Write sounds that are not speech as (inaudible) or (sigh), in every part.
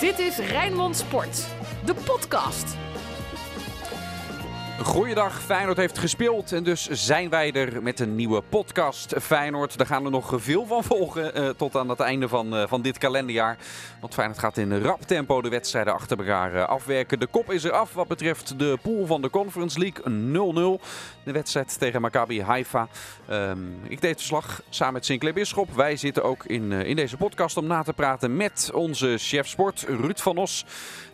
Dit is Rijnmond Sport, de podcast. Goeiedag, Feyenoord heeft gespeeld en dus zijn wij er met een nieuwe podcast. Feyenoord, daar gaan we nog veel van volgen eh, tot aan het einde van, eh, van dit kalenderjaar. Want Feyenoord gaat in rap tempo de wedstrijden achter elkaar eh, afwerken. De kop is er af wat betreft de pool van de Conference League 0-0. De wedstrijd tegen Maccabi Haifa. Ehm, ik deed verslag samen met Sinclair Bisschop. Wij zitten ook in, in deze podcast om na te praten met onze chef sport Ruud van Os.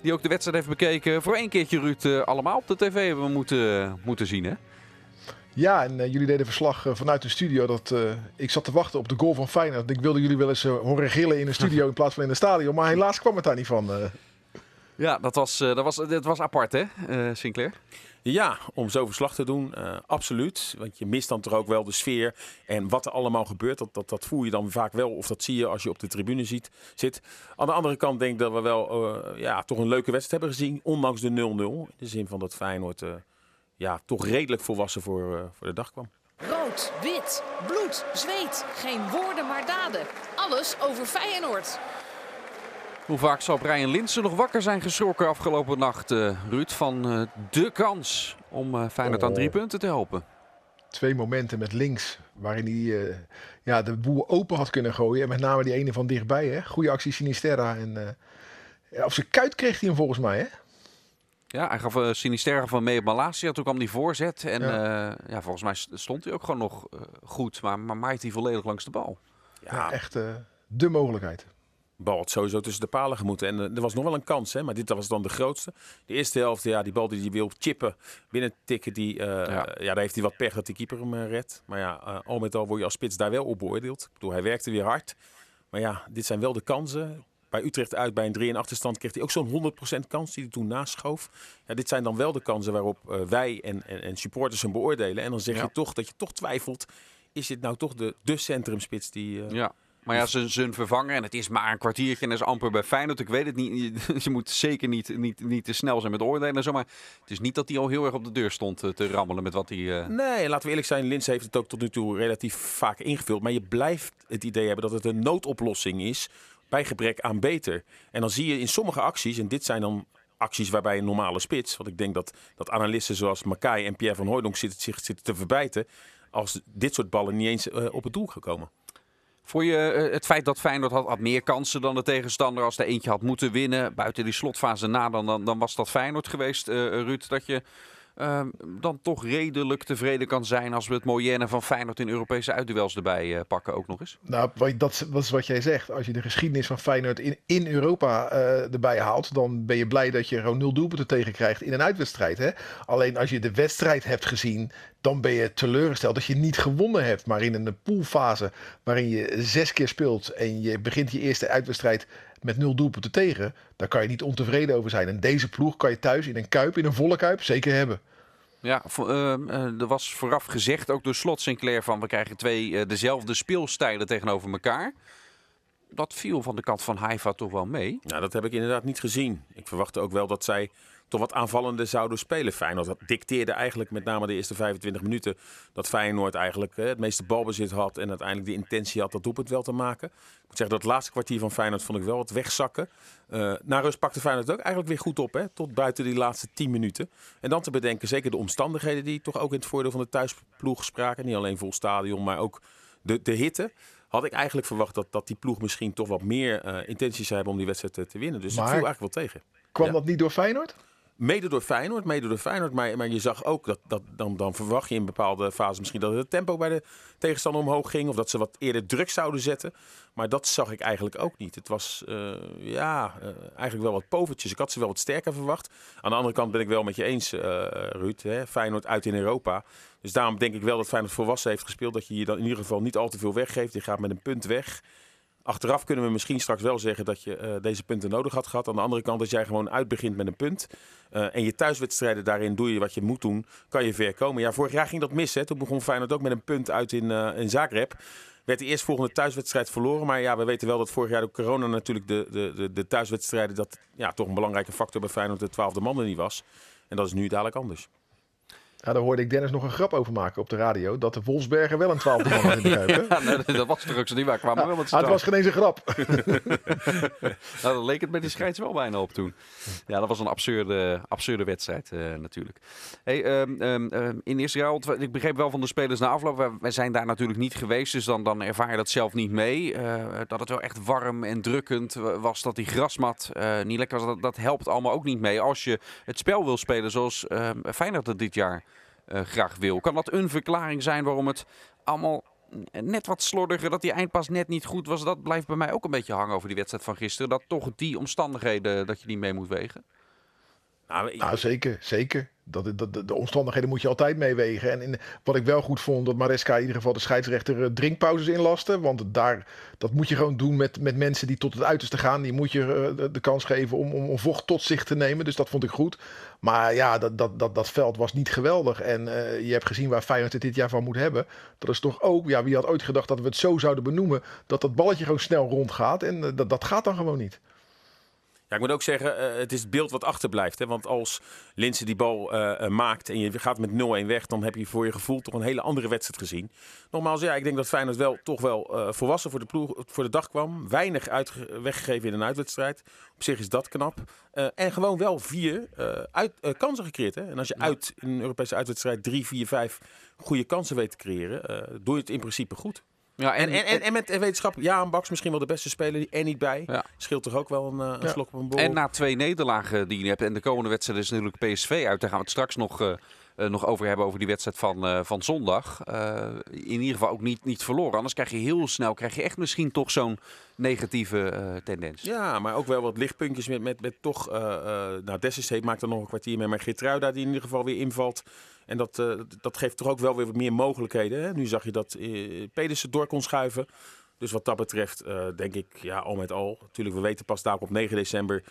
Die ook de wedstrijd heeft bekeken. Voor één keertje Ruud allemaal op de tv we moeten moeten zien, hè? Ja, en uh, jullie deden verslag uh, vanuit de studio. Dat, uh, ik zat te wachten op de goal van Feyenoord. Ik wilde jullie wel eens horen gillen in de studio (laughs) in plaats van in het stadion. Maar helaas kwam het daar niet van. Ja, dat was, dat, was, dat was apart, hè, Sinclair? Ja, om zo verslag te doen, absoluut. Want je mist dan toch ook wel de sfeer. En wat er allemaal gebeurt, dat, dat, dat voel je dan vaak wel. Of dat zie je als je op de tribune ziet, zit. Aan de andere kant denk ik dat we wel ja, toch een leuke wedstrijd hebben gezien. Ondanks de 0-0. In de zin van dat Feyenoord ja, toch redelijk volwassen voor, uh, voor de dag kwam. Rood, wit, bloed, zweet. Geen woorden maar daden. Alles over Feyenoord. Hoe vaak zal Brian Linsen nog wakker zijn geschrokken afgelopen nacht, uh, Ruud, van uh, de kans om Feyenoord oh. aan drie punten te helpen? Twee momenten met links waarin hij ja, de boel open had kunnen gooien. En met name die ene van dichtbij. Hè? Goede actie Sinisterra. En, op zijn kuit kreeg hij hem volgens mij. Hè? Ja, hij gaf uh, Sinisterra van mee op Malasia. Toen kwam die voorzet. En ja. Uh, ja volgens mij stond hij ook gewoon nog uh, goed. Maar, maar maait hij volledig langs de bal. Ja, ja echt de mogelijkheid. bal had sowieso tussen de palen gemoeten. En er was nog wel een kans, hè, maar dit was dan de grootste. De eerste helft, ja, die bal die hij wil chippen, binnen tikken, die, ja. ja. daar heeft hij wat pech dat die keeper hem redt. Maar ja, al met al word je als spits daar wel op beoordeeld. Ik bedoel, hij werkte weer hard. Maar ja, dit zijn wel de kansen bij Utrecht uit bij een 3 in achterstand kreeg hij ook zo'n 100% kans die hij toen naschoof. Ja, dit zijn dan wel de kansen waarop uh, wij en, en, en, supporters hem beoordelen. En dan zeg ja. je toch dat je toch twijfelt, is dit nou toch de, de centrumspits die... Uh, ja. Maar ja, zijn, zijn vervanger, en het is maar een kwartiertje en dat is amper bij Feyenoord. Ik weet het niet, (laughs) je moet zeker niet, niet, niet te snel zijn met oordelen en zo. Maar het is niet dat hij al heel erg op de deur stond eh, te rammelen met wat hij... Uh... Nee, laten we eerlijk zijn, Lins heeft het ook tot nu toe relatief vaak ingevuld. Maar je blijft het idee hebben dat het een noodoplossing is bij gebrek aan beter. En dan zie je in sommige acties, en dit zijn dan acties waarbij een normale spits, want ik denk dat, dat analisten zoals Makai en Pierre van Hooydonk zitten, zich zitten te verbijten, als dit soort ballen niet eens uh, op het doel gekomen. Voor je uh, het feit dat Feyenoord had, had, meer kansen dan de tegenstander als er eentje had moeten winnen, buiten die slotfase na, dan, dan, dan was dat Feyenoord geweest, uh, Ruud, dat je uh, dan toch redelijk tevreden kan zijn als we het Moyenne van Feyenoord in Europese uitduels erbij uh, pakken ook nog eens? Nou, dat, is wat jij zegt. Als je de geschiedenis van Feyenoord in, in Europa uh, erbij haalt, dan ben je blij dat je gewoon nul doelpunten tegen krijgt in een uitwedstrijd. Hè? Alleen als je de wedstrijd hebt gezien, dan ben je teleurgesteld dat je niet gewonnen hebt. Maar in een poolfase waarin je zes keer speelt en je begint je eerste uitwedstrijd met nul doelpunten tegen, daar kan je niet ontevreden over zijn. En deze ploeg kan je thuis in een kuip, in een volle kuip, zeker hebben. Ja, uh, er was vooraf gezegd, ook door Slot Sinclair, van we krijgen twee uh, dezelfde speelstijlen tegenover elkaar. Dat viel van de kant van Haifa toch wel mee. Nou, dat heb ik inderdaad niet gezien. Ik verwachtte ook wel dat zij toch wat aanvallender zouden spelen. Feyenoord dat dicteerde eigenlijk met name de eerste 25 minuten dat Feyenoord eigenlijk het meeste balbezit had en uiteindelijk de intentie had dat doelpunt wel te maken. Ik moet zeggen dat het laatste kwartier van Feyenoord vond ik wel wat wegzakken. Uh, na rust pakte Feyenoord ook eigenlijk weer goed op, hè, tot buiten die laatste 10 minuten. En dan te bedenken zeker de omstandigheden die toch ook in het voordeel van de thuisploeg spraken. Niet alleen vol stadion, maar ook de, de hitte had ik eigenlijk verwacht dat, dat die ploeg misschien toch wat meer uh, intenties zou hebben om die wedstrijd te, te winnen. Dus maar het viel eigenlijk wel tegen. Kwam ja. dat niet door Feyenoord? Mede door Feyenoord, mede door Feyenoord. Maar, je zag ook dat, dat dan, dan verwacht je in bepaalde fases misschien dat het tempo bij de tegenstander omhoog ging. Of dat ze wat eerder druk zouden zetten. Maar dat zag ik eigenlijk ook niet. Het was uh, ja, uh, eigenlijk wel wat povertjes. Ik had ze wel wat sterker verwacht. Aan de andere kant ben ik wel met je eens, uh, Ruud. Hè? Feyenoord uit in Europa. Dus daarom denk ik wel dat Feyenoord volwassen heeft gespeeld. Dat je je dan in ieder geval niet al te veel weggeeft. Je gaat met een punt weg. Achteraf kunnen we misschien straks wel zeggen dat je uh, deze punten nodig had gehad. Aan de andere kant, als jij gewoon uitbegint met een punt. Uh, en je thuiswedstrijden daarin doe je wat je moet doen, kan je ver komen. Ja, vorig jaar ging dat mis. Hè? Toen begon Feyenoord ook met een punt uit in, uh, in Zagreb. Werd de eerstvolgende thuiswedstrijd verloren. Maar ja, we weten wel dat vorig jaar door corona natuurlijk de, de, de, de thuiswedstrijden... dat ja, toch een belangrijke factor bij Feyenoord de twaalfde man er niet was. En dat is nu dadelijk anders. Ja, daar hoorde ik Dennis nog een grap over maken op de radio. Dat de Wolfsberger wel een twaalfde man had in de Kuip. Ja, dat was toch ook zo niet waar. Kwamen wel met Ah, het was geen eens een grap. (laughs) (laughs) Nou, dan leek het met die scheids wel bijna op toen. Ja, dat was een absurde, absurde wedstrijd eh, natuurlijk. Hey, ehm, ehm, ehm, in Israël, want ik begreep wel van de spelers na afloop, wij, zijn daar natuurlijk niet geweest, dus dan, dan ervaar je dat zelf niet mee. eh, dat het wel echt warm en drukkend was, dat die grasmat eh, niet lekker was, dat, dat helpt allemaal ook niet mee. Als je het spel wil spelen zoals Feyenoord het dit jaar graag wil. Kan dat een verklaring zijn waarom het allemaal net wat slordiger, dat die eindpas net niet goed was. Dat blijft bij mij ook een beetje hangen over die wedstrijd van gisteren. Dat toch die omstandigheden, dat je die mee moet wegen. Nou, ik- Nou, zeker, zeker. Dat, de, de omstandigheden moet je altijd meewegen. En in, wat ik wel goed vond, dat Maresca in ieder geval de scheidsrechter eh, drinkpauzes inlaste. Want daar, dat moet je gewoon doen met, met mensen die tot het uiterste gaan. Die moet je eh, de, kans geven om, om, vocht tot zich te nemen. Dus dat vond ik goed. Maar ja, dat, dat, dat, dat veld was niet geweldig. En eh, je hebt gezien waar Feyenoord het dit jaar van moet hebben. Dat is toch ook, ja, wie had ooit gedacht dat we het zo zouden benoemen. Dat dat balletje gewoon snel rondgaat. En dat, dat gaat dan gewoon niet. Ja, ik moet ook zeggen, eh, het is het beeld wat achterblijft. Hè? Want als Linse die bal eh, eh, maakt en je gaat met 0-1 weg, dan heb je voor je gevoel toch een hele andere wedstrijd gezien. Nogmaals, ja, ik denk dat Feyenoord wel toch wel volwassen voor de, ploeg, voor de dag kwam. Weinig uitge- weggegeven in een uitwedstrijd. Op zich is dat knap. En gewoon wel vier uit, kansen gecreëerd. Hè? En als je uit in een Europese uitwedstrijd drie, vier, vijf goede kansen weet te creëren, doe je het in principe goed. Ja, En, en, en, en met wetenschap, ja, een Baks misschien wel de beste speler er niet bij. Ja. Scheelt toch ook wel een, eh, een Ja. slok op een borrel. En na twee nederlagen die je hebt en de komende wedstrijd is natuurlijk PSV uit. Daar gaan we het straks nog, eh, nog over hebben, over die wedstrijd van, eh, van zondag. Eh, in ieder geval ook niet, niet verloren. Anders krijg je heel snel, krijg je echt misschien toch zo'n negatieve eh, tendens. Ja, maar ook wel wat lichtpuntjes met, met, met toch... eh eh nou, Dessers maakt er nog een kwartier mee. Maar Geertruida die in ieder geval weer invalt. En dat, eh, dat geeft toch ook wel weer wat meer mogelijkheden. Hè? Nu zag je dat eh Pedersen door kon schuiven. Dus wat dat betreft eh, denk ik, ja, al met al. Natuurlijk, we weten pas daar op 9 december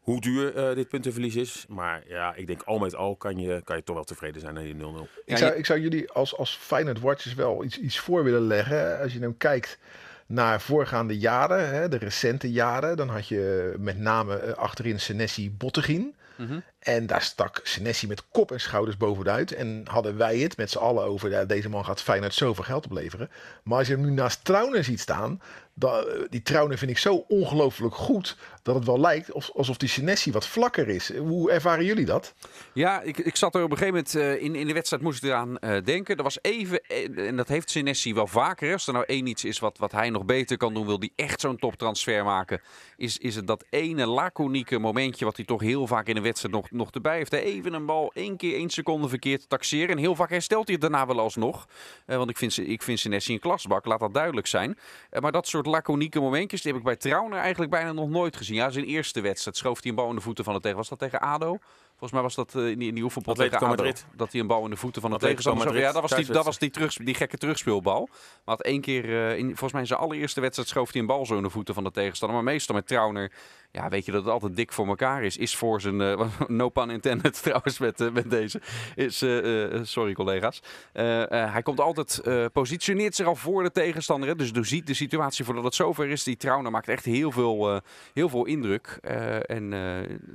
hoe duur eh, dit puntenverlies is. Maar ja, ik denk al met al kan je, kan je toch wel tevreden zijn aan die 0-0. Ja, Ik zou, je- ik zou jullie als, als Feyenoord Watchers wel iets, iets voor willen leggen. Als je nou kijkt naar voorgaande jaren, hè, de recente jaren, dan had je met name eh, achterin Senesi Bottegien. Mhm. En daar stak Senesi met kop en schouders bovenuit. En hadden wij het met z'n allen over, ja, deze man gaat Feyenoord zoveel geld opleveren. Maar als je hem nu naast Trauner ziet staan, eh, die Trauner vind ik zo ongelooflijk goed, dat het wel lijkt of- alsof die Senesi wat vlakker is. Hoe ervaren jullie dat? Ja, ik, ik zat er op een gegeven moment eh, in, in de wedstrijd, moest ik eraan eh, denken. Er was even, en dat heeft Senesi wel vaker. Als er nou één iets is wat, wat hij nog beter kan doen, wil hij echt zo'n toptransfer maken. Is, is het dat ene laconieke momentje wat hij toch heel vaak in de wedstrijd nog, nog erbij heeft. Hè. Even een bal, één keer één seconde verkeerd taxeren. En heel vaak herstelt hij het daarna wel alsnog. Eh, want ik vind, ik vind Senesi een klasbak, laat dat duidelijk zijn. Eh, maar dat soort laconieke momentjes, die heb ik bij Trauner eigenlijk bijna nog nooit gezien. Ja, zijn eerste wedstrijd schoof hij een bal in de voeten van de tegen. Was dat tegen ADO? Volgens mij was dat eh, in die, in die oefenpot tegen Atletico ADO. Madrid. Dat hij een bal in de voeten van de tegenstander. Ja, dat was die, dat was die, terug, die gekke terugspeelbal. Maar had één keer, eh, in, volgens mij in zijn allereerste wedstrijd schoof hij een bal zo in de voeten van de tegenstander. Maar meestal met Trauner, ja, weet je dat het altijd dik voor elkaar is. Is voor zijn, eh, (laughs) no pun intended (laughs) trouwens met, met deze. Is, sorry collega's. Hij komt altijd, positioneert zich al voor de tegenstander. Hè? Dus doorziet de situatie voordat het zover is. Die Trauner maakt echt heel veel, heel veel indruk. En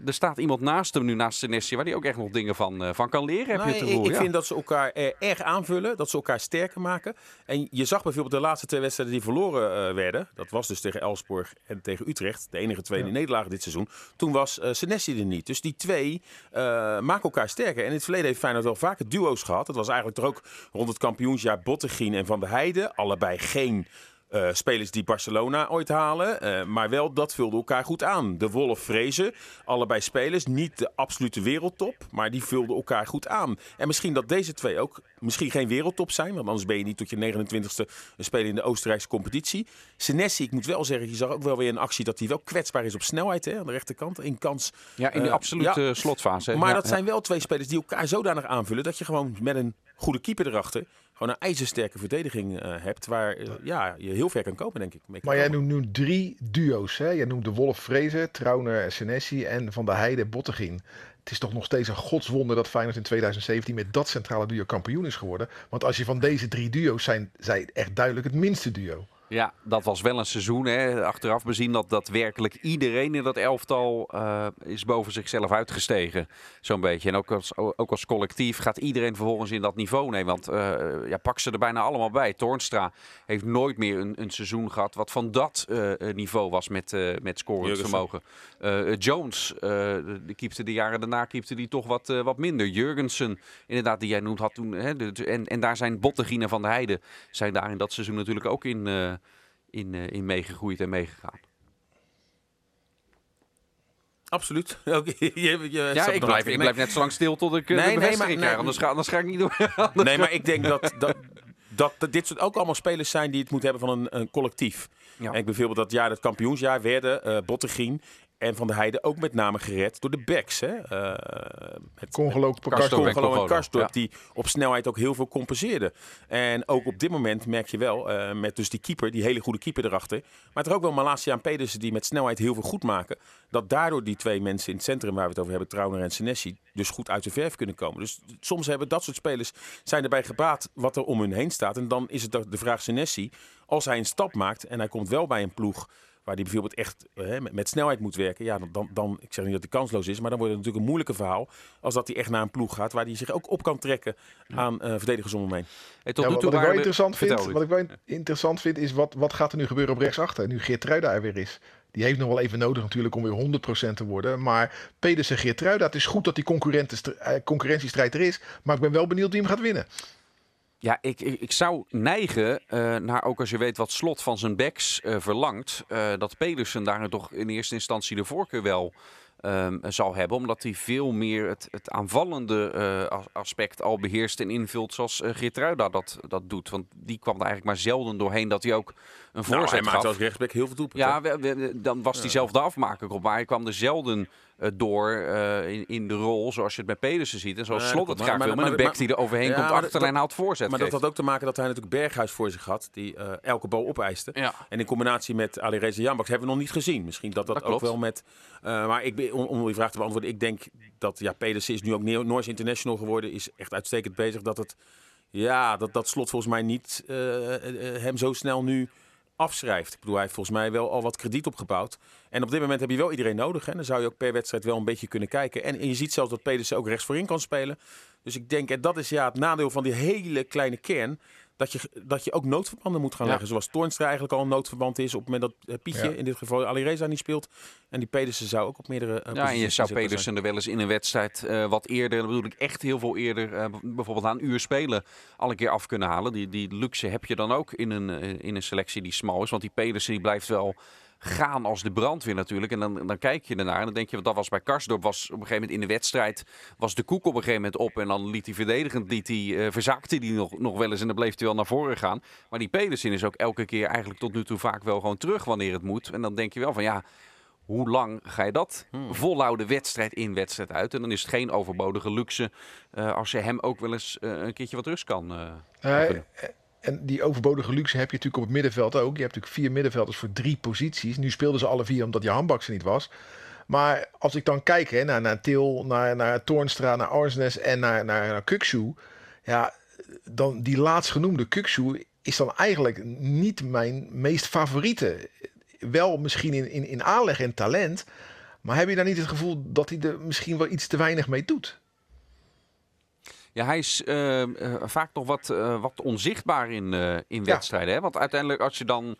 er staat iemand naast hem nu, naast Waar hij ook echt nog dingen van, eh, van kan leren. Heb je het ik, ja. vind dat ze elkaar eh, erg aanvullen, dat ze elkaar sterker maken. En je zag bijvoorbeeld de laatste twee wedstrijden die verloren eh, werden. Dat was dus tegen Elfsborg en tegen Utrecht. De enige twee nederlagen dit seizoen. Toen was eh Senesi er niet. Dus die twee maken elkaar sterker. En in het verleden heeft Feyenoord wel vaker duo's gehad. Dat was eigenlijk toch ook rond het kampioensjaar Bottegien en Van der Heijden. Allebei geen... eh, spelers die Barcelona ooit halen. eh, maar wel, dat vulde elkaar goed aan. De Wolf Vrezen, allebei spelers. Niet de absolute wereldtop, maar die vulden elkaar goed aan. En misschien dat deze twee ook misschien geen wereldtop zijn. Want anders ben je niet tot je 29ste een speler in de Oostenrijkse competitie. Senesi, ik moet wel zeggen, je zag ook wel weer een actie dat hij wel kwetsbaar is op snelheid. Hè, aan de rechterkant. In kans. Ja, in de Eh, absolute ja. slotfase. hè. Maar Ja, dat ja. zijn wel twee spelers die elkaar zodanig aanvullen. dat je gewoon met een goede keeper erachter. Gewoon een ijzersterke verdediging eh, hebt. waar eh, ja, je heel ver kan komen, denk ik. Maar jij noemt nu drie duo's. Hè? Jij noemt de Wolf Vrezen, Trauner, Senesi en Van der Heijden, Bottegien. Het is toch nog steeds een godswonder dat Feyenoord in 2017 met dat centrale duo kampioen is geworden. Want als je van deze drie duo's zijn, zij echt duidelijk het minste duo. Ja, dat was wel een seizoen. Hè. Achteraf bezien dat, dat werkelijk iedereen in dat elftal uh, is boven zichzelf uitgestegen. Zo'n beetje. En ook als, ook als collectief gaat iedereen vervolgens in dat niveau nemen. Want uh, ja, pak ze er bijna allemaal bij. Toornstra heeft nooit meer een, een seizoen gehad wat van dat uh, niveau was met, met scorend vermogen. Jones, de keepte de jaren daarna keepte die toch wat, wat minder. Jurgensen, inderdaad, die jij noemt, had toen. Hè, de, en, en daar zijn Bottegien van de Heide zijn daar in dat seizoen natuurlijk ook in in, uh, in meegegroeid en meegegaan. Absoluut. (laughs) je, je, ja, ik blijf, ik blijf net zo lang stil tot ik uh, nee, de bevestiging nee, krijg. Anders ga, anders ga ik niet doen. (laughs) nee, maar ik denk dat, dat, dat, dat, dit soort ook allemaal spelers zijn die het moeten hebben van een, een collectief. Ja. En ik bijvoorbeeld dat jaar, dat kampioensjaar, werden uh, Bottegien en Van der Heijden ook met name gered door de backs. Hè? Uh, met, Congolo, Congolo en Karstorp, die op snelheid ook heel veel compenseerden. En ook op dit moment merk je wel, uh, met dus die keeper, die hele goede keeper erachter. Maar toch ook wel Malasia en Pedersen die met snelheid heel veel goed maken. Dat daardoor die twee mensen in het centrum waar we het over hebben, Trauner en Senesi, dus goed uit de verf kunnen komen. Dus soms hebben dat soort spelers, zijn erbij gebaat wat er om hun heen staat. En dan is het de vraag Senesi, als hij een stap maakt en hij komt wel bij een ploeg waar die bijvoorbeeld echt hè, met, met, snelheid moet werken, ja, dan, dan, ik zeg niet dat hij kansloos is, maar dan wordt het natuurlijk een moeilijke verhaal als dat hij echt naar een ploeg gaat waar hij zich ook op kan trekken aan uh, verdedigers om hem heen. Hey, tot ja, wat, wat ik wel interessant vind, wat ik wel interessant vind, is wat, wat gaat er nu gebeuren op rechtsachter, nu Geertruida er weer is. Die heeft nog wel even nodig natuurlijk om weer 100% te worden. Maar Pedersen Geertruida, het is goed dat die eh, concurrentiestrijd er is. Maar ik ben wel benieuwd wie hem gaat winnen. Ja, ik, ik, zou neigen uh, naar, ook als je weet wat Slot van zijn backs uh, verlangt, uh, dat Pedersen daar toch in eerste instantie de voorkeur wel um, zal hebben. Omdat hij veel meer het, het aanvallende aspect al beheerst en invult zoals uh, Geertruida dat, dat doet. Want die kwam er eigenlijk maar zelden doorheen dat hij ook een voorzet nou, hij maakte als rechtsback heel veel doelpunten. Ja, we, we, dan was hij zelf de afmaker op. Maar hij kwam er zelden uh, door uh, in, in, de rol zoals je het bij Pedersen ziet. En zoals Slot het graag wil. Met een bek die er overheen ja, komt, achterlijn haalt voorzet Maar geeft. dat had ook te maken dat hij natuurlijk Berghuis voor zich had. Die elke bal opeiste. Ja. En in combinatie met Ali Reza Jambaks hebben we nog niet gezien. Misschien dat dat, dat ook wel met... maar ik, om, om die vraag te beantwoorden. Ik denk dat ja, Pedersen is nu ook Noors International geworden. Is echt uitstekend bezig dat het... Ja, dat, dat Slot volgens mij niet hem zo snel nu afschrijft. Ik bedoel, hij heeft volgens mij wel al wat krediet opgebouwd. En op dit moment heb je wel iedereen nodig. Hè? Dan zou je ook per wedstrijd wel een beetje kunnen kijken. En, en je ziet zelfs dat Pedersen ook rechts voorin kan spelen. Dus ik denk, en dat is ja het nadeel van die hele kleine kern dat je, dat je ook noodverbanden moet gaan leggen. Zoals Toornstra eigenlijk al een noodverband is. Op het moment dat uh, Pietje, in dit geval Alireza, niet speelt. En die Pedersen zou ook op meerdere uh, Ja, en je zou Pedersen er wel eens in een wedstrijd uh, wat eerder, dan bedoel ik echt heel veel eerder, bijvoorbeeld aan een uur spelen, al een keer af kunnen halen. Die, die luxe heb je dan ook in een, in een selectie die smal is. Want die Pedersen die blijft wel gaan als de brandweer natuurlijk. En dan, dan kijk je ernaar en dan denk je, wat dat was bij Karsdorp, was op een gegeven moment in de wedstrijd, was de koek op een gegeven moment op. En dan liet hij verdedigend, liet hij, uh, verzakte hij nog, nog wel eens en dan bleef hij wel naar voren gaan. Maar die Pedersen is ook elke keer eigenlijk tot nu toe vaak wel gewoon terug wanneer het moet. En dan denk je wel van ja, hoe lang ga je dat hmm. volhouden wedstrijd in wedstrijd uit? En dan is het geen overbodige luxe uh, als je hem ook wel eens uh, een keertje wat rust kan uh, en die overbodige luxe heb je natuurlijk op het middenveld ook. Je hebt natuurlijk vier middenvelders voor drie posities. Nu speelden ze alle vier omdat je handbaks er niet was. Maar als ik dan kijk hè, naar, naar Til, naar, naar Toornstra, naar Arsnes en naar, naar, naar Kukshu. Ja, dan die laatstgenoemde Kukshu is dan eigenlijk niet mijn meest favoriete. Wel misschien in, in, in aanleg en talent. Maar heb je dan niet het gevoel dat hij er misschien wel iets te weinig mee doet? Ja, hij is uh, uh, vaak nog wat, uh, wat onzichtbaar in, in wedstrijden. Hè? Want uiteindelijk als je dan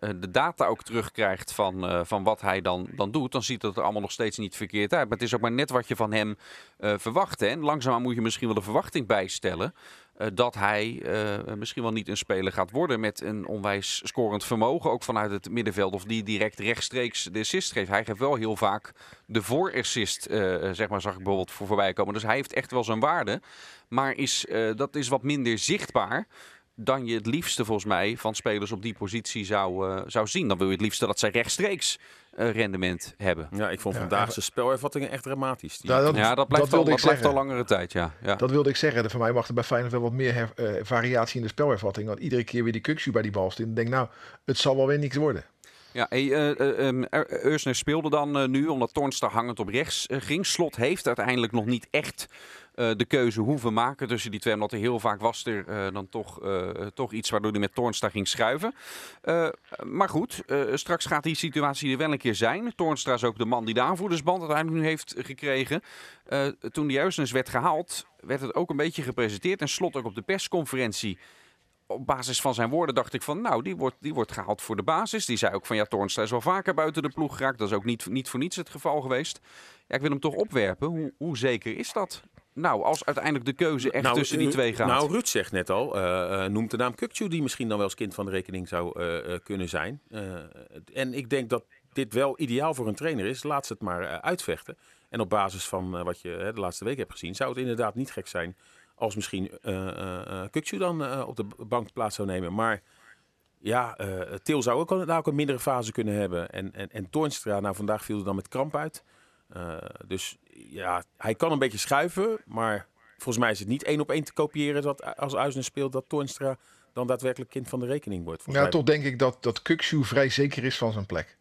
de data ook terugkrijgt van, van wat hij dan, dan doet, dan ziet het er allemaal nog steeds niet verkeerd uit. Maar het is ook maar net wat je van hem verwacht. Hè? En langzaamaan moet je misschien wel de verwachting bijstellen. Eh, dat hij uh, misschien wel niet een speler gaat worden met een onwijs scorend vermogen. Ook vanuit het middenveld. Of die direct rechtstreeks de assist geeft. Hij geeft wel heel vaak de voorassist, uh, zeg maar, zag ik bijvoorbeeld voor voorbij komen. Dus hij heeft echt wel zijn waarde. Maar is, dat is wat minder zichtbaar dan je het liefste volgens mij van spelers op die positie zou, uh, zou zien. Dan wil je het liefste dat zij rechtstreeks uh, rendement hebben. Ja, ik vond vandaag zijn spelervattingen echt dramatisch. Die... Ja, dat, ja, dat blijft, dat al, dat blijft al langere tijd, ja. ja. Dat wilde ik zeggen. Voor mij mag er bij Feyenoord wel wat meer her, uh, variatie in de spelervatting. Want iedere keer weer die Kukshu bij die bal stond. Ik denk nou, het zal wel weer niks worden. Ja, hey, uh, um, Eusner speelde dan uh, nu omdat Tornstra hangend op rechts ging. Slot heeft uiteindelijk nog niet echt de keuze hoeven maken tussen die twee. Omdat er heel vaak was er dan toch, toch iets waardoor hij met Tornstra ging schuiven. maar goed, straks gaat die situatie er wel een keer zijn. Tornstra is ook de man die de aanvoerdersband uiteindelijk nu heeft gekregen. toen die Eusners werd gehaald, werd het ook een beetje gepresenteerd. En Slot ook op de persconferentie op basis van zijn woorden dacht ik van, nou, die wordt, die wordt gehaald voor de basis. Die zei ook van, ja, Toornstra is wel vaker buiten de ploeg geraakt. Dat is ook niet, niet voor niets het geval geweest. Ja, ik wil hem toch opwerpen. Hoe, hoe zeker is dat? Nou, als uiteindelijk de keuze echt nou, tussen die twee gaat. Nou, Ruud zegt net al, uh, noemt de naam Kukcu, die misschien dan wel eens kind van de rekening zou uh, kunnen zijn. en ik denk dat dit wel ideaal voor een trainer is. Laat ze het maar uitvechten. En op basis van wat je de laatste week hebt gezien, zou het inderdaad niet gek zijn als misschien uh, dan op de bank plaats zou nemen. Maar ja, Til zou ook daar ook een mindere fase kunnen hebben. En, en, en Toornstra, nou vandaag viel er dan met kramp uit. dus ja, hij kan een beetje schuiven. Maar volgens mij is het niet één op één te kopiëren dat als Uisner speelt dat Toornstra dan daadwerkelijk kind van de rekening wordt. Ja, toch denk ik dat, dat vrij zeker is van zijn plek.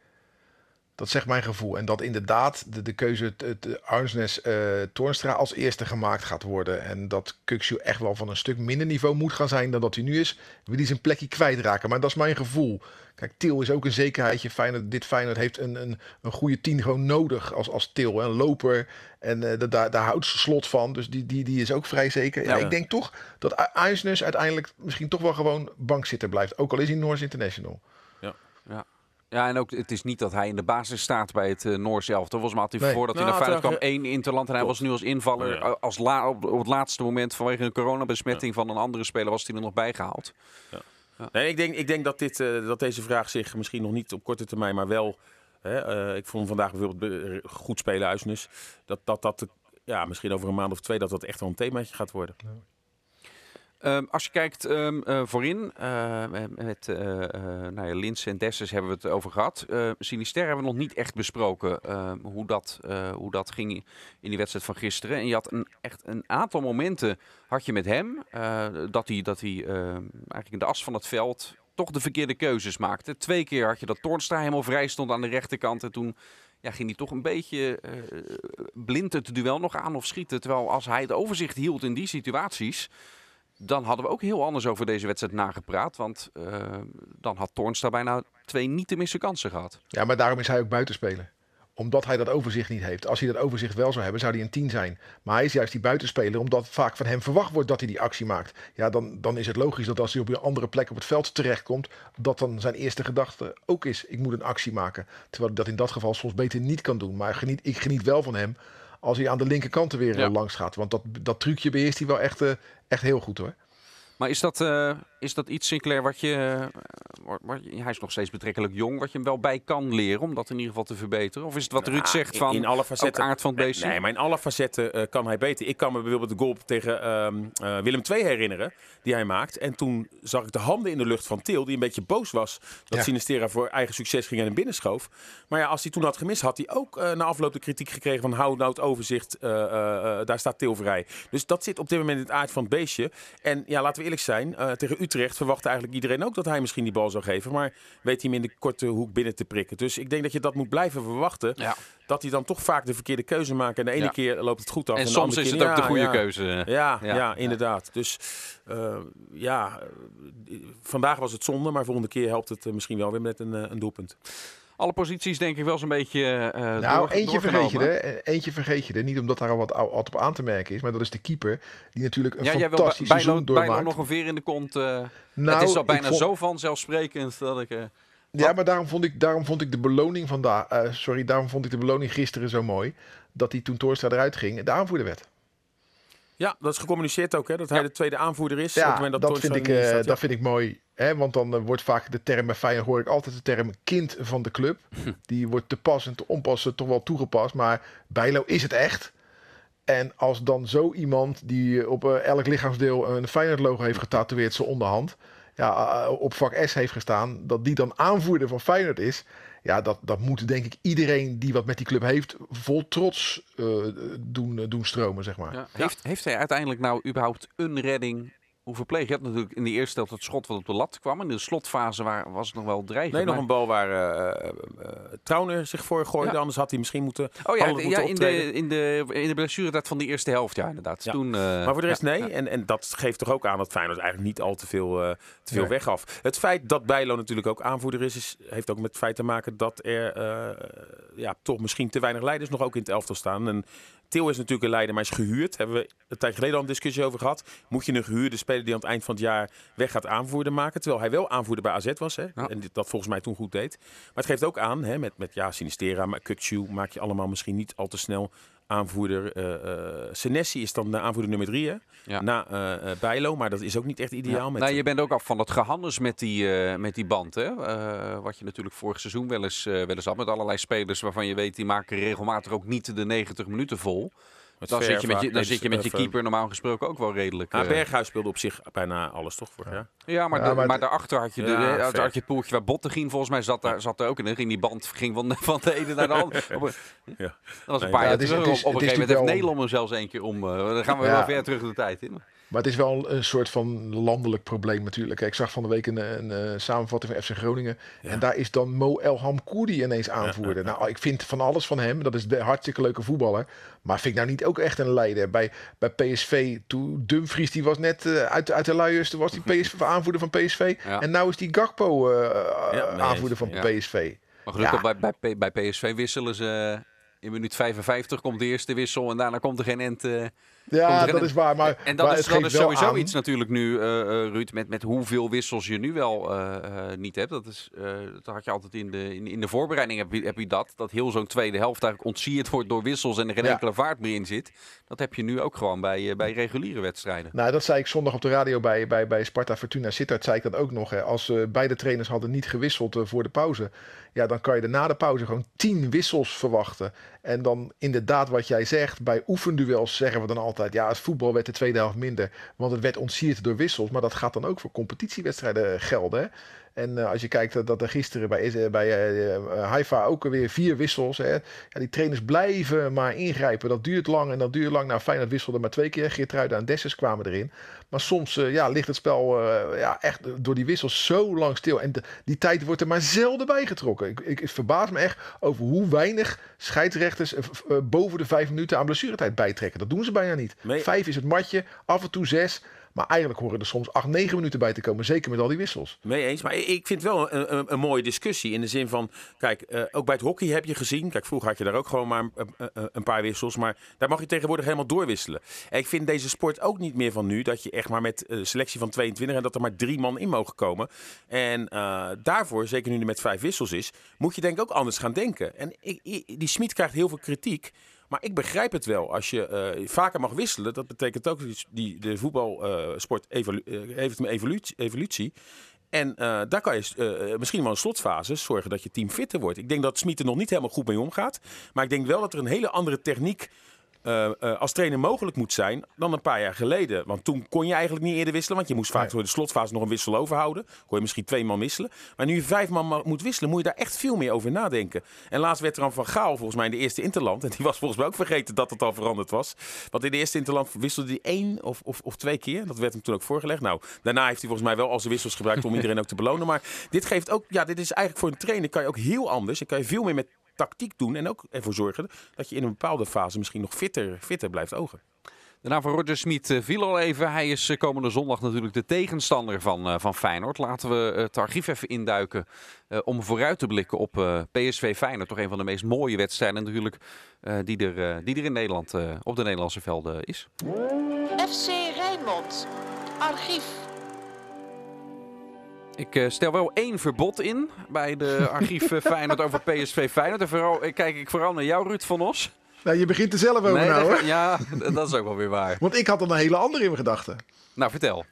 Dat zegt mijn gevoel. En dat inderdaad de, de keuze de Arnsnes uh, Toornstra als eerste gemaakt gaat worden. En dat Kukshu echt wel van een stuk minder niveau moet gaan zijn dan dat hij nu is. Wil hij zijn plekje kwijtraken. Maar dat is mijn gevoel. Kijk, Til is ook een zekerheidje. Feyenoord, dit Feyenoord heeft een, een, een goede tien gewoon nodig als, als Til. Een loper. En uh, daar, daar houdt slot van. Dus die, die, die is ook vrij zeker. Ja, ik denk toch dat Arnsnes uiteindelijk misschien toch wel gewoon bankzitter blijft. Ook al is hij Noors International. Ja, ja. Ja, en ook het is niet dat hij in de basis staat bij het uh, Noors zelf. Volgens mij had hij nee. voordat hij nou, naar Feyenoord kwam één interland. En hij was nu als invaller. Oh, ja. als la op, op, het laatste moment vanwege een coronabesmetting ja. van een andere speler was hij er nog bijgehaald. Ja. Ja. Nee, ik, denk, ik denk dat, dit, uh, dat deze vraag zich misschien nog niet op korte termijn, maar wel... Hè, uh, ik vond vandaag bijvoorbeeld goed spelen Uisnes. Dat dat, dat ja, misschien over een maand of twee dat dat echt wel een themaatje gaat worden. Um, als je kijkt um, uh, voorin, met uh, nou ja, Lins en Dessers hebben we het over gehad. Sinister hebben we nog niet echt besproken ehm, hoe, dat, hoe dat ging in die wedstrijd van gisteren. En je had een, echt een aantal momenten had je met hem, dat hij, dat hij eigenlijk in de as van het veld toch de verkeerde keuzes maakte. Twee keer had je dat Toornstra helemaal vrij stond aan de rechterkant en toen ja, ging hij toch een beetje blind het duel nog aan of schieten. Terwijl als hij het overzicht hield in die situaties dan hadden we ook heel anders over deze wedstrijd nagepraat. Want uh, dan had Toornstra bijna twee niet te missen kansen gehad. Ja, maar daarom is hij ook buitenspeler. Omdat hij dat overzicht niet heeft. Als hij dat overzicht wel zou hebben, zou hij een 10 zijn. Maar hij is juist die buitenspeler, omdat vaak van hem verwacht wordt dat hij die actie maakt. Ja, dan, dan is het logisch dat als hij op een andere plek op het veld terechtkomt, dat dan zijn eerste gedachte ook is: ik moet een actie maken. Terwijl hij dat in dat geval soms beter niet kan doen. Maar geniet, ik geniet wel van hem als hij aan de linkerkant er weer ja. langs gaat. Want dat, dat trucje beheerst hij wel echt, uh, echt heel goed hoor. Maar is dat, uh, is dat iets, Sinclair, wat je, uh, wat, hij is nog steeds betrekkelijk jong, wat je hem wel bij kan leren om dat in ieder geval te verbeteren? Of is het wat nou, Ruud zegt van in, alle facetten, aard van het beestje? Nee, maar in alle facetten uh, kan hij beter. Ik kan me bijvoorbeeld de goal tegen um, Willem II herinneren, die hij maakt. En toen zag ik de handen in de lucht van Til, die een beetje boos was dat ja. Sinistera voor eigen succes ging en hem binnenschoof. Maar ja, als hij toen had gemist, had hij ook na afloop de kritiek gekregen van hou nou het overzicht, daar staat Til vrij. Dus dat zit op dit moment in het aard van het beestje. En ja, laten we eerlijk zijn, tegen Utrecht verwachtte eigenlijk iedereen ook dat hij misschien die bal zou geven. Maar weet hij hem in de korte hoek binnen te prikken. Dus ik denk dat je dat moet blijven verwachten. Ja. Dat hij dan toch vaak de verkeerde keuze maakt. En de ene ja. keer loopt het goed af. En, en soms is het ook de goede keuze. Ja, ja, inderdaad. Dus uh, ja, vandaag was het zonde. Maar volgende keer helpt het misschien wel weer met een, een doelpunt alle posities denk ik wel zo'n beetje uh, Nou, door, eentje vergeet je er. Eentje vergeet je er. Niet omdat daar al wat, wat op aan te merken is. Maar dat is de keeper. Die natuurlijk een ja, fantastisch jij seizoen doormaakt. bijna nog een veer in de kont. Uh, nou, het is al bijna vond... zo vanzelfsprekend dat ik... Uh, ja, maar daarom vond ik, daarom vond ik de beloning vandaag... Sorry, daarom vond ik de beloning gisteren zo mooi. Dat hij toen Torstra eruit ging, de aanvoerder werd. Ja, dat is gecommuniceerd ook, hè? Dat ja. hij de tweede aanvoerder is. Ja, dat, dat, vind ik, uh, staat, ja. dat vind ik mooi. Hè? Want dan uh, wordt vaak de term bij Feyenoord hoor ik altijd de term kind van de club. (laughs) Die wordt te pas en te onpas toch wel toegepast. Maar Bijlo is het echt. En als dan zo iemand die op uh, elk lichaamsdeel een Feyenoord logo heeft getatoeëerd, zo onderhand. Ja, op vak S heeft gestaan. Dat die dan aanvoerder van Feyenoord is. Ja, dat, dat moet denk ik iedereen die wat met die club heeft, vol trots uh, doen, uh, doen stromen, zeg maar. Ja. Heeft, heeft hij uiteindelijk nou überhaupt een redding hoe verpleeg. Je had natuurlijk in de eerste helft het schot wat op de lat kwam. In de slotfase waar, was het nog wel dreigend. Nee, nog een bal waar eh, Trauner zich voor gooide. Ja. Anders had hij misschien moeten, Oh ja, ja in, de, in, de, in de blessuretijd van de eerste helft, ja inderdaad. Ja. Toen, Maar voor de rest nee. En, en dat geeft toch ook aan dat Feyenoord eigenlijk niet al te veel, te veel Nee. weggaf. Het feit dat Bijlo natuurlijk ook aanvoerder is, is, heeft ook met het feit te maken dat er ja, toch misschien te weinig leiders nog ook in het elftal staan. En Til is natuurlijk een leider, maar is gehuurd. Hebben we een tijd geleden al een discussie over gehad. Moet je een gehuurde speler die aan het eind van het jaar weg gaat aanvoerder maken? Terwijl hij wel aanvoerder bij AZ was. Hè? Ja. En dat volgens mij toen goed deed. Maar het geeft ook aan, hè, met, met ja, Sinistera, maar Kukcu maak je allemaal misschien niet al te snel aanvoerder. eh Senesi is dan de aanvoerder nummer drie, hè? Ja. Na eh, Bijlo, maar dat is ook niet echt ideaal. Ja. Met, Nou, je bent ook af van het gehandels met die, eh, met die band. Hè? Wat je natuurlijk vorig seizoen wel eens, wel eens had. Met allerlei spelers waarvan je weet die maken regelmatig ook niet de 90 minuten vol. met Dan, zit je, met je, vaak. dan Nee, zit je met je of, keeper normaal gesproken ook wel redelijk. Ah, eh, Berghuis speelde op zich bijna alles, toch? Vorig jaar? ja, maar, Ja, de- maar daarachter had je, de, Ja, ver. had je het poeltje waar Botten ging. Volgens mij zat daar, zat er ook in. Dan ging die band ging van, de- van de ene naar de andere. (laughs) Op een- Ja. Dat was een paar ja, jaar terug. het is- op, op een gegeven moment heeft Nederland hem zelfs één keer om. eh, dan gaan we Ja. wel ver terug de tijd in. Maar het is wel een soort van landelijk probleem natuurlijk. Ik zag van de week een, een, eh, samenvatting van FC Groningen. En daar is dan Mo El Hamkoudi ineens aanvoerder. Nou, ik vind van alles van hem. Dat is een hartstikke leuke voetballer. Maar vind ik nou niet ook echt een leider. Bij, bij PSV, toen Dumfries, die was net eh, uit, uit de luiers. Toen was die (laughs) PSV, aanvoerder van PSV. En nou is die Gakpo eh, nee, aanvoerder van ja. PSV. Maar gelukkig bij, bij, bij PSV wisselen ze. In minuut 55 komt de eerste wissel en daarna komt er geen end. Ja, dat is waar. Maar, En dat maar is, het dat is sowieso aan- iets natuurlijk nu, eh, eh, Ruud, met, met hoeveel wissels je nu wel eh, eh, niet hebt. Dat, is, eh, dat had je altijd in de, in, in de voorbereiding heb je, heb je dat. Dat heel zo'n tweede helft eigenlijk ontsierd wordt door wissels en er geen Ja. enkele vaart meer in zit. Dat heb je nu ook gewoon bij, bij reguliere wedstrijden. Nou, dat zei ik zondag op de radio bij, bij, bij Sparta Fortuna Sittard. Zei ik dat ook nog. Hè. Als eh, beide trainers hadden niet gewisseld voor de pauze. Ja, dan kan je er na de pauze gewoon tien wissels verwachten. En dan inderdaad wat jij zegt. Bij oefenduels zeggen we dan altijd. Ja, het voetbal werd de tweede helft minder. Want het werd ontsierd door wissels. Maar dat gaat dan ook voor competitiewedstrijden gelden. Hè. En eh, als je kijkt dat- dat er gisteren bij, Is- bij eh, eh, Haifa ook weer vier wissels. Hè. Ja, die trainers blijven maar ingrijpen. Dat duurt lang en dat duurt lang. Nou, Feyenoord wisselde maar twee keer. Geertruida en Dessus kwamen erin. Maar soms eh, ja, ligt het spel eh, ja, echt door die wissels zo lang stil. En de- die tijd wordt er maar zelden bijgetrokken. Ik, ik, ik verbaas me echt over hoe weinig scheidsrechters eh, eh, boven de vijf minuten aan blessuretijd bijtrekken. Dat doen ze bijna niet. Nee. Vijf is het matje, af en toe zes. Maar eigenlijk horen er soms acht, negen minuten bij te komen. Zeker met al die wissels. Mee eens. Maar ik- vind het wel een, een, een mooie discussie. In de zin van, kijk, eh, ook bij het hockey heb je gezien. Kijk, vroeger had je daar ook gewoon maar een, een- paar wissels. Maar daar mag je tegenwoordig helemaal doorwisselen. En ik vind deze sport ook niet meer van nu. Dat je echt maar met een selectie van 22 en dat er maar drie man in mogen komen. En eh, daarvoor, zeker nu er met vijf wissels is, moet je denk ik ook anders gaan denken. En ik- die Smit krijgt heel veel kritiek. Maar ik begrijp het wel. Als je eh, vaker mag wisselen, dat betekent ook die, de voetbalsport eh, heeft een evolutie. evolutie. En eh, daar kan je misschien wel in slotfase zorgen dat je team fitter wordt. Ik denk dat Smit er nog niet helemaal goed mee omgaat. Maar ik denk wel dat er een hele andere techniek eh, eh, als trainer mogelijk moet zijn dan een paar jaar geleden. Want toen kon je eigenlijk niet eerder wisselen. Want je moest vaak voor de slotfase nog een wissel overhouden. Kon je misschien twee man wisselen. Maar nu je vijf man ma- moet wisselen, moet je daar echt veel meer over nadenken. En laatst werd er dan van Gaal volgens mij in de eerste Interland. (laughs) En die was volgens mij ook vergeten dat het al veranderd was. Want in de eerste Interland wisselde hij één of, of, of twee keer. Dat werd hem toen ook voorgelegd. Nou, daarna heeft hij volgens mij wel al zijn wissels gebruikt om (laughs) iedereen ook te belonen. Maar dit geeft ook, ja, dit is eigenlijk voor een trainer kan je ook heel anders. En kan je veel meer met tactiek doen. En ook ervoor zorgen dat je in een bepaalde fase misschien nog fitter, fitter blijft ogen. De naam van Roger Smit eh, viel al even. Hij is eh, komende zondag natuurlijk de tegenstander van, eh, van Feyenoord. Laten we het archief even induiken eh, om vooruit te blikken op eh, PSV Feyenoord. Toch een van de meest mooie wedstrijden natuurlijk eh, die, er, die er in Nederland eh, op de Nederlandse velden is. FC Rijnmond. Archief. Ik eh, stel wel één verbod in bij de (laughs) archief eh, Feyenoord over PSV Feyenoord. En vooral eh, kijk ik vooral naar jou, Ruud van Os. Nou, je begint er zelf over Nee, nou, hoor. ja, dat is ook wel weer waar. Want ik had al een hele andere in mijn gedachten. Nou, vertel.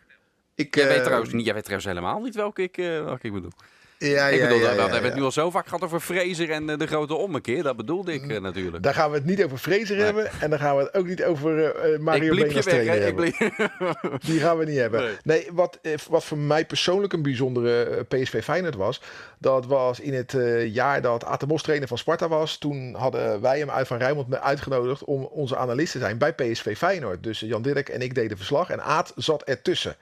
Ik, Jij weet, trouwens, niet, jij weet trouwens helemaal niet welke ik, eh, welke ik bedoel. Ja, ik ja, bedoel, ja, dat ja, hebben we het nu al zo vaak gehad over Fraser en eh, de grote ommekeer. Dat bedoelde ik eh, natuurlijk. Daar gaan we het niet over Fraser hebben. En dan gaan we het ook niet over eh, Mario ik weg, trainer? Ik hebben. bliep... (laughs) Die gaan we niet hebben. Nee. Nee, wat, wat voor mij persoonlijk een bijzondere PSV Feyenoord was... dat was in het jaar dat Atemos trainer van Sparta was... toen hadden wij hem uit Van Rijnmond uitgenodigd... om onze analist te zijn bij PSV Feyenoord. Dus Jan Dirk en ik deden verslag en Aad zat ertussen.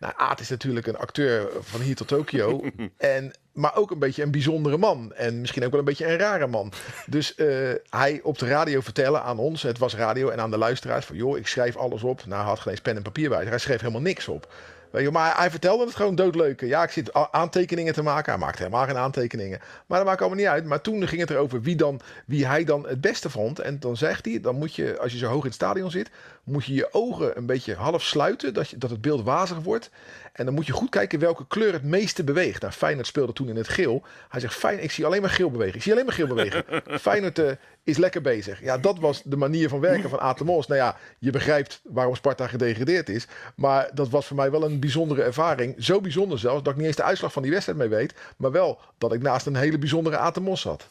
Nou, Aad is natuurlijk een acteur van hier tot Tokio. (laughs) en, maar ook een beetje een bijzondere man. En misschien ook wel een beetje een rare man. Dus eh, hij op de radio vertellen aan ons, het was radio en aan de luisteraars... van joh, ik schrijf alles op. Nou, hij had geen eens pen en papier bij zich. Hij schreef helemaal niks op. Weet je, maar hij vertelde het gewoon doodleuk. Ja, ik zit aantekeningen te maken. Hij maakte helemaal geen aantekeningen. Maar dat maakt allemaal niet uit. Maar toen ging het erover wie, dan, wie hij dan het beste vond. En dan zegt hij, dan moet je, als je zo hoog in het stadion zit... moet je je ogen een beetje half sluiten, dat, je, dat het beeld wazig wordt. En dan moet je goed kijken welke kleur het meeste beweegt. Nou, Feyenoord speelde toen in het geel. Hij zegt, fijn, ik zie alleen maar geel bewegen. Ik zie alleen maar geel bewegen. (laughs) Feyenoord eh, is lekker bezig. Ja, dat was de manier van werken van Atemos. Nou ja, je begrijpt waarom Sparta gedegradeerd is. Maar dat was voor mij wel een bijzondere ervaring. Zo bijzonder zelfs, dat ik niet eens de uitslag van die wedstrijd mee weet. Maar wel dat ik naast een hele bijzondere Atemos zat.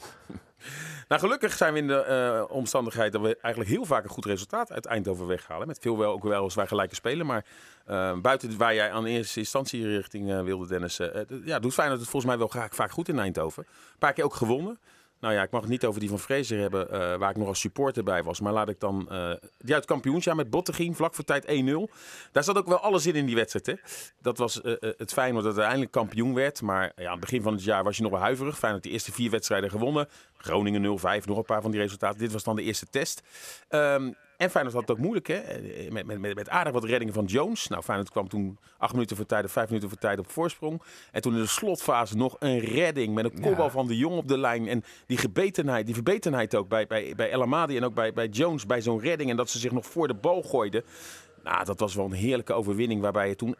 Nou, gelukkig zijn we in de eh, omstandigheid dat we eigenlijk heel vaak een goed resultaat uit Eindhoven weghalen. Met veel wel ook wel als wij gelijke spelen. Maar eh, buiten waar jij aan eerste instantie richting eh, wilde, Dennis. ja, doet Feyenoord het volgens mij wel vaak goed in Eindhoven. Een paar keer ook gewonnen. Nou ja, ik mag het niet over die van Fraser hebben, eh, waar ik nog als supporter bij was. Maar laat ik dan eh, die uit het kampioensjaar met Bottegien, vlak voor tijd 1-0. Daar zat ook wel alles in in die wedstrijd. Hè? Dat was eh, het Feyenoord dat uiteindelijk kampioen werd. Maar ja, aan het begin van het jaar was je nog wel huiverig. Feyenoord de eerste vier wedstrijden gewonnen. Groningen 0-5, nog een paar van die resultaten. Dit was dan de eerste test. Ehm, en Feyenoord had het ook moeilijk, hè? Eh, Met, met, met, met aardig wat reddingen van Jones. Nou, Feyenoord kwam toen acht minuten voor tijd of vijf minuten voor tijd op voorsprong. En toen in de slotfase nog een redding met een kopbal van de Jong op de lijn. En die gebetenheid, die verbetenheid ook bij, bij, bij El Amadi en ook bij, bij Jones bij zo'n redding. En dat ze zich nog voor de bal gooiden. Nou, dat was wel een heerlijke overwinning waarbij je toen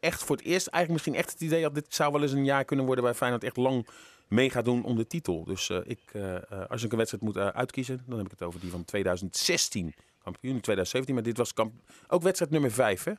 echt voor het eerst eigenlijk misschien echt het idee had... dit zou wel eens een jaar kunnen worden waar Feyenoord echt lang mee gaat doen om de titel. Dus eh, ik, eh, eh, als ik een wedstrijd moet eh, uitkiezen, dan heb ik het over die van 2016. Kampioen in 2017, maar dit was ook wedstrijd nummer 5, hè?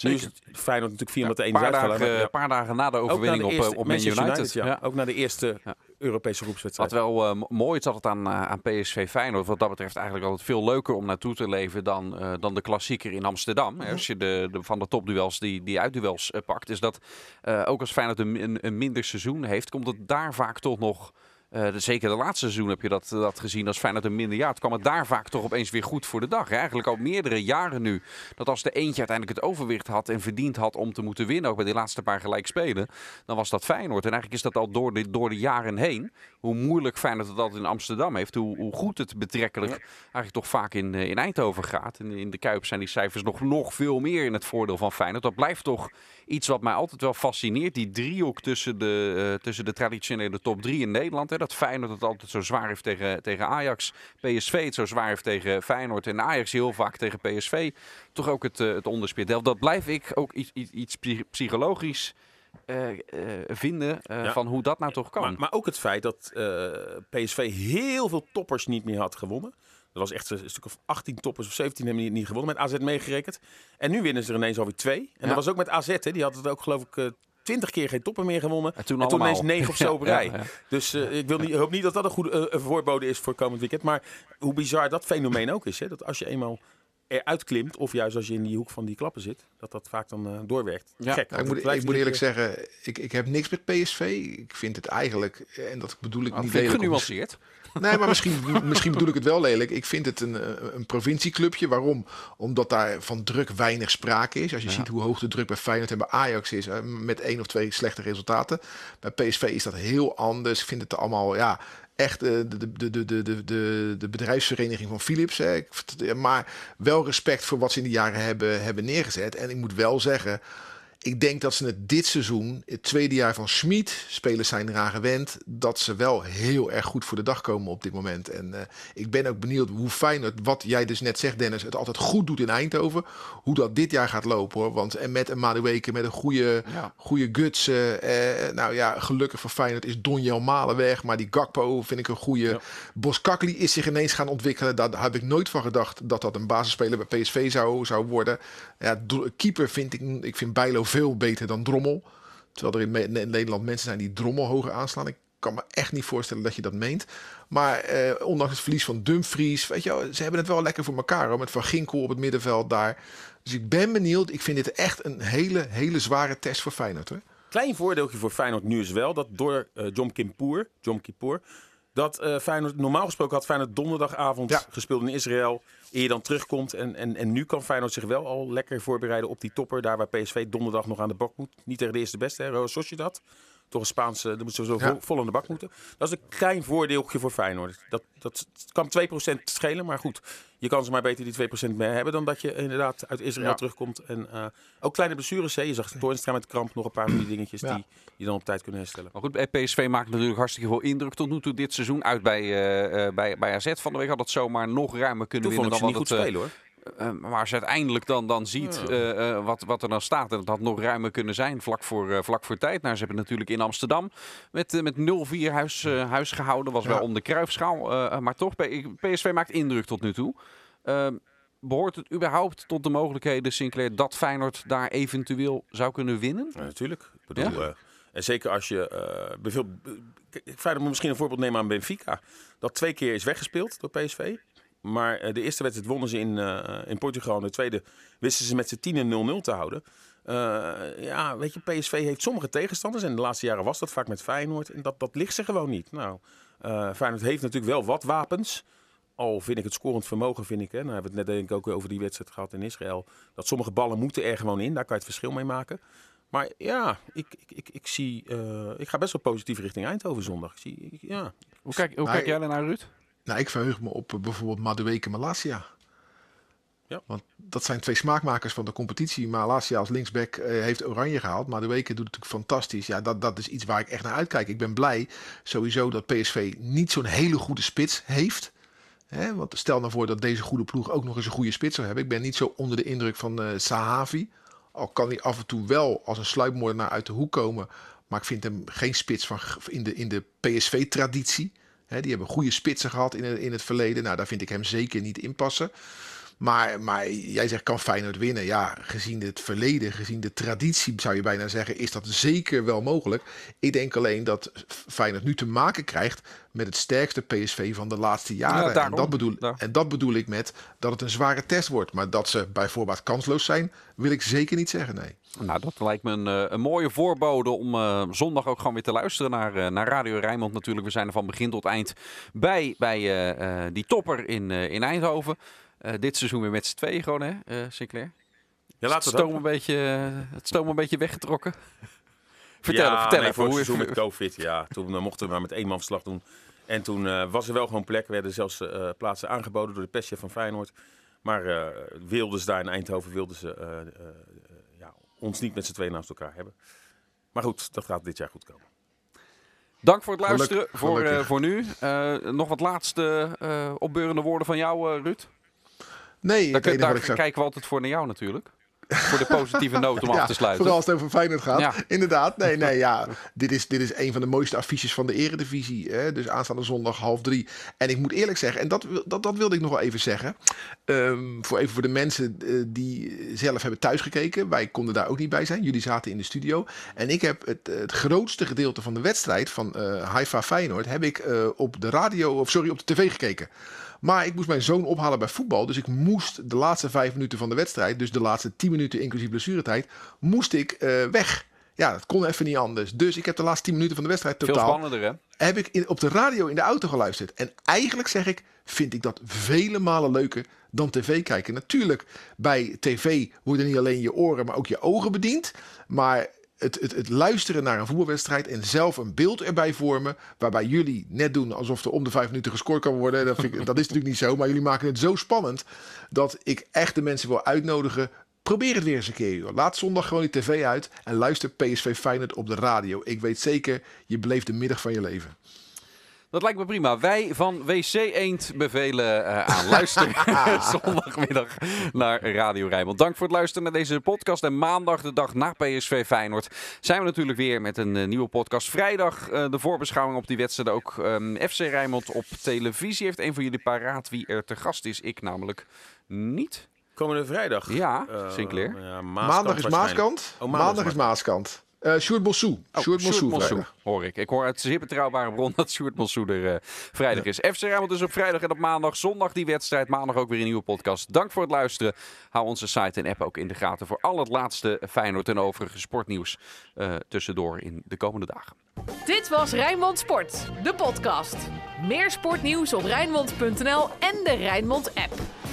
Nu is het Feyenoord natuurlijk 4 met de 1 Een paar, uitgevallen. dagen, maar ja, paar dagen na de overwinning de op, eerste eh, op Man Manchester United. ja. Ook naar de eerste Ja. Europese groepswedstrijd. Wat wel eh, mooi is dat het aan, eh, aan PSV Feyenoord wat dat betreft eigenlijk altijd veel leuker om naartoe te leven dan, eh, dan de klassieker in Amsterdam. Hè, Als je de, de, van de topduels die, die uitduels eh, pakt. Is dat eh, ook als Feyenoord een, een, een minder seizoen heeft, komt het daar vaak toch nog... eh, de- zeker de laatste seizoen heb je dat, dat gezien als Feyenoord een minder jaar. Het kwam het daar vaak toch opeens weer goed voor de dag. Hè? Eigenlijk al meerdere jaren nu. Dat als de eentje uiteindelijk het overwicht had en verdiend had om te moeten winnen. Ook bij die laatste paar gelijk spelen. Dan was dat Feyenoord. En eigenlijk is dat al door de, door de jaren heen. Hoe moeilijk Feyenoord het altijd in Amsterdam heeft. Hoe, hoe goed het betrekkelijk eigenlijk toch vaak in, eh, in Eindhoven gaat. En in de Kuip zijn die cijfers nog, nog veel meer in het voordeel van Feyenoord. Dat blijft toch iets wat mij altijd wel fascineert. Die driehoek tussen de, eh, tussen de traditionele top drie in Nederland. Hè. Dat Feyenoord het altijd zo zwaar heeft tegen, tegen Ajax. PSV het zo zwaar heeft tegen Feyenoord. En Ajax heel vaak tegen PSV. Toch ook het, eh, het onderspit. Dat- Dat blijf ik ook iets, iets, iets psy- psychologisch eh, eh, vinden Ja. van hoe dat nou toch kan. Maar, maar ook het feit dat PSV heel veel toppers niet meer had gewonnen. Er was echt een stuk of 18 toppers of 17 hebben niet, niet gewonnen, met AZ meegerekend. En nu winnen ze er ineens alweer twee. En Ja. dat was ook met AZ, hè. die had het ook geloof ik... 20 keer geen toppen meer gewonnen. En toen en toen ineens 9 of zo (laughs) op rij. ja. Dus eh, ik wil niet, hoop niet dat dat een goede eh, voorbode is voor komend weekend. Maar hoe bizar dat fenomeen ook is. Hè? Dat als je eenmaal eruit klimt, of juist als je in die hoek van die klappen zit, dat dat vaak dan eh, doorwerkt. Ja. Gek. Nou, ik moet, ik moet eerlijk zeggen, ik, ik heb niks met PSV. Ik vind het eigenlijk, en dat bedoel ik Dat niet vind lelijk. genuanceerd. (laughs) Nee, maar misschien, misschien bedoel ik het wel lelijk. Ik vind het een, eh, een provincieclubje. Waarom? Omdat daar van druk weinig sprake is. Als je ziet hoe hoog de druk bij Feyenoord en bij Ajax is. eh, Met één of twee slechte resultaten. Bij PSV is dat heel anders. Ik vind het allemaal, ja... Echt eh, de, de, de, de, de, de, bedrijfsvereniging van Philips. Hè. Maar wel respect voor wat ze in die jaren hebben, hebben neergezet. En ik moet wel zeggen, ik denk dat ze het dit seizoen, het tweede jaar van Schmid, spelers zijn eraan gewend, dat ze wel heel erg goed voor de dag komen op dit moment. En eh, ik ben ook benieuwd hoe fijn het, wat jij dus net zegt Dennis, het altijd goed doet in Eindhoven, hoe dat dit jaar gaat lopen hoor. Want en met een Madueke, met een goede, Ja. goede guts, eh, eh, nou ja, gelukkig voor Feyenoord is Donjel Malen weg, maar die Gakpo vind ik een goede. Ja. Boskakli is zich ineens gaan ontwikkelen, daar heb ik nooit van gedacht dat dat een basisspeler bij PSV zou, zou worden. Ja, keeper vind ik, ik vind Bijlo veel beter dan Drommel. Terwijl er in, Nederland mensen zijn die drommel hoger aanslaan. Ik kan me echt niet voorstellen dat je dat meent. Maar eh, ondanks het verlies van Dumfries, weet je wel, ze hebben het wel lekker voor elkaar. Hoor, met Van Ginkel op het middenveld daar. Dus ik ben benieuwd. Ik vind dit echt een hele, hele zware test voor Feyenoord. Klein voordeeltje voor Feyenoord nu is wel dat door eh Jom Kippur, Jom Kippur, dat eh, Feyenoord normaal gesproken had Feyenoord donderdagavond Ja. gespeeld in Israël, eer je dan terugkomt en, en, en nu kan Feyenoord zich wel al lekker voorbereiden op die topper, daar waar PSV donderdag nog aan de bak moet. Niet tegen de eerste beste, hè, Real Sociedad. Toch een Spaanse, daar moeten ze zo Ja. vol, vol aan de bak moeten. Dat is een klein voordeeltje voor Feyenoord. Dat, dat het kan 2% schelen, maar goed. Je kan ze maar beter die 2% meer hebben dan dat je inderdaad uit Israël Ja. terugkomt. En eh, ook kleine blessures. Hè. Je zag Toornstra met kramp, nog een paar van die dingetjes Ja. die je dan op tijd kunnen herstellen. Maar goed, bij PSV maakt natuurlijk hartstikke veel indruk tot nu toe dit seizoen. Uit bij, eh, eh, bij, bij AZ van de week had het zomaar nog ruimer kunnen Toen vond winnen ik dan ze wat niet het... goed eh, spelen hoor. Eh, maar als je uiteindelijk dan, dan ziet Ja. eh, eh, wat, wat er dan staat, en het had nog ruimer kunnen zijn vlak voor, eh, vlak voor tijd. Nou, ze hebben natuurlijk in Amsterdam met, met 0-4 huis, huis gehouden. Was wel om de kruifschaal, maar toch, PSV maakt indruk tot nu toe. Eh, behoort het überhaupt tot de mogelijkheden, Sinclair, dat Feyenoord daar eventueel zou kunnen winnen? Ja, natuurlijk. Ik bedoel, en zeker als je eh bijvoorbeeld... Moet misschien een voorbeeld nemen aan Benfica. Dat twee keer is weggespeeld door PSV. Maar eh, de eerste wedstrijd wonnen ze in, eh, in Portugal. En de tweede wisten ze met z'n 10 en 0-0 te houden. Eh, ja, weet je, PSV heeft sommige tegenstanders. En de laatste jaren was dat vaak met Feyenoord. En dat, dat ligt ze gewoon niet. Nou, eh, Feyenoord heeft natuurlijk wel wat wapens. Al vind ik het scorend vermogen, vind ik. Hè, nou hebben we het net denk ik ook over die wedstrijd gehad in Israël. Dat sommige ballen moeten er gewoon in. Daar kan je het verschil mee maken. Maar ja, ik, ik, ik, ik zie, eh, ik ga best wel positief richting Eindhoven zondag. Ik zie, ik- ja. Hoe kijk, hoe kijk jij daarnaar, Ruud? Nou, ik verheug me op eh, bijvoorbeeld Madueke Malasia. Ja. Want dat zijn twee smaakmakers van de competitie. Malasia als linksback eh, heeft oranje gehaald. Madueke doet het natuurlijk fantastisch. Ja, dat, dat is iets waar ik echt naar uitkijk. Ik ben blij sowieso dat PSV niet zo'n hele goede spits heeft. Hè, want stel nou voor dat deze goede ploeg ook nog eens een goede spits zou hebben. Ik ben niet zo onder de indruk van eh, Sahavi. Al kan hij af en toe wel als een sluipmoordenaar uit de hoek komen. Maar ik vind hem geen spits van, in de, in de PSV-traditie. Die hebben goede spitsen gehad in in het verleden. Nou, daar vind ik hem zeker niet in passen. Maar, maar jij zegt, kan Feyenoord winnen? Ja, gezien het verleden, gezien de traditie zou je bijna zeggen, is dat zeker wel mogelijk. Ik denk alleen dat Feyenoord nu te maken krijgt met het sterkste PSV van de laatste jaren. Ja, en, dat bedoel, en dat bedoel ik met dat het een zware test wordt. Maar dat ze bijvoorbeeld kansloos zijn, wil ik zeker niet zeggen, nee. Nou, dat lijkt me een, eh, een mooie voorbode om eh, zondag ook gewoon weer te luisteren naar, eh, naar Radio Rijnmond. Natuurlijk, we zijn er van begin tot eind bij, bij eh, eh, die topper in, eh, in Eindhoven. Eh, dit seizoen weer met z'n tweeën gewoon, hè, eh Sinclair? Ja, het, laten we stoom een beetje, eh, het stoom een beetje weggetrokken. (laughs) vertel ja, vertel nee, even voor het je... seizoen met COVID, ja. Toen mochten we maar met één man verslag doen. En toen was er wel gewoon plek. werden zelfs plaatsen aangeboden door de perschef van Feyenoord. Maar wilden ze daar in Eindhoven wilden ze, ja, ons niet met z'n tweeën naast elkaar hebben. Maar goed, dat gaat dit jaar goed komen. Dank voor het Geluk- luisteren voor, voor nu. Nog wat laatste opbeurende woorden van jou, Ruud? Nee, Daar, kun- kijken we altijd voor naar jou natuurlijk. Voor de positieve noot om (laughs) af te sluiten. Vooral als het over Feyenoord gaat. Ja. Inderdaad. Nee, nee, ja. (laughs) Dit is, dit is een van de mooiste affiches van de eredivisie. Hè? Dus aanstaande zondag half drie. En ik moet eerlijk zeggen, en dat, dat, dat wilde ik nog wel even zeggen. Ehm, voor even voor de mensen eh, die zelf hebben thuisgekeken. Wij konden daar ook niet bij zijn. Jullie zaten in de studio. En ik heb het, het grootste gedeelte van de wedstrijd van eh Haifa Feyenoord... heb ik eh, op de radio, of sorry, op de tv gekeken. Maar ik moest mijn zoon ophalen bij voetbal. Dus ik moest de laatste vijf minuten van de wedstrijd, dus de laatste tien minuten inclusief blessuretijd, moest ik eh, weg. Ja, dat kon even niet anders. Dus ik heb de laatste tien minuten van de wedstrijd Veel totaal spannender, hè? heb ik in, op de radio in de auto geluisterd. En eigenlijk zeg ik, vind ik dat vele malen leuker dan tv kijken. Natuurlijk, bij tv worden niet alleen je oren, maar ook je ogen bediend. Maar het, het, het luisteren naar een voetbalwedstrijd en zelf een beeld erbij vormen. Waarbij jullie net doen alsof er om de vijf minuten gescoord kan worden. Dat, dat is natuurlijk niet zo. Maar jullie maken het zo spannend dat ik echt de mensen wil uitnodigen. Probeer het weer eens een keer. Laat zondag gewoon die tv uit en luister PSV Feyenoord op de radio. Ik weet zeker, je beleeft de middag van je leven. Dat lijkt me prima. Wij van WC Eend bevelen eh, aan. Luister (laughs) (laughs) zondagmiddag naar Radio Rijnmond. Dank voor het luisteren naar deze podcast. En maandag, de dag na PSV Feyenoord, zijn we natuurlijk weer met een eh, nieuwe podcast. Vrijdag eh, de voorbeschouwing op die wedstrijd. Ook ehm, FC Rijnmond op televisie. Heeft een van jullie paraat wie er te gast is? Ik namelijk niet. Komende vrijdag. Ja, Sinclair. ja, Maaskant Maandag is. Maaskant. Oh, maandag maandag is is Maaskant. Uh, Sjoerd Mossou. Oh, Sjoerd Mossou, Mossou, hoor ik. Ik hoor uit zeer betrouwbare bron dat Sjoerd Mossou er uh, vrijdag is. FC Rijnmond dus op vrijdag en op maandag. Zondag die wedstrijd. Maandag ook weer een nieuwe podcast. Dank voor het luisteren. Hou onze site en app ook in de gaten voor al het laatste Feyenoord en overige sportnieuws uh, tussendoor in de komende dagen. Dit was Rijnmond Sport, de podcast. Meer sportnieuws op Rijnmond.nl en de Rijnmond app.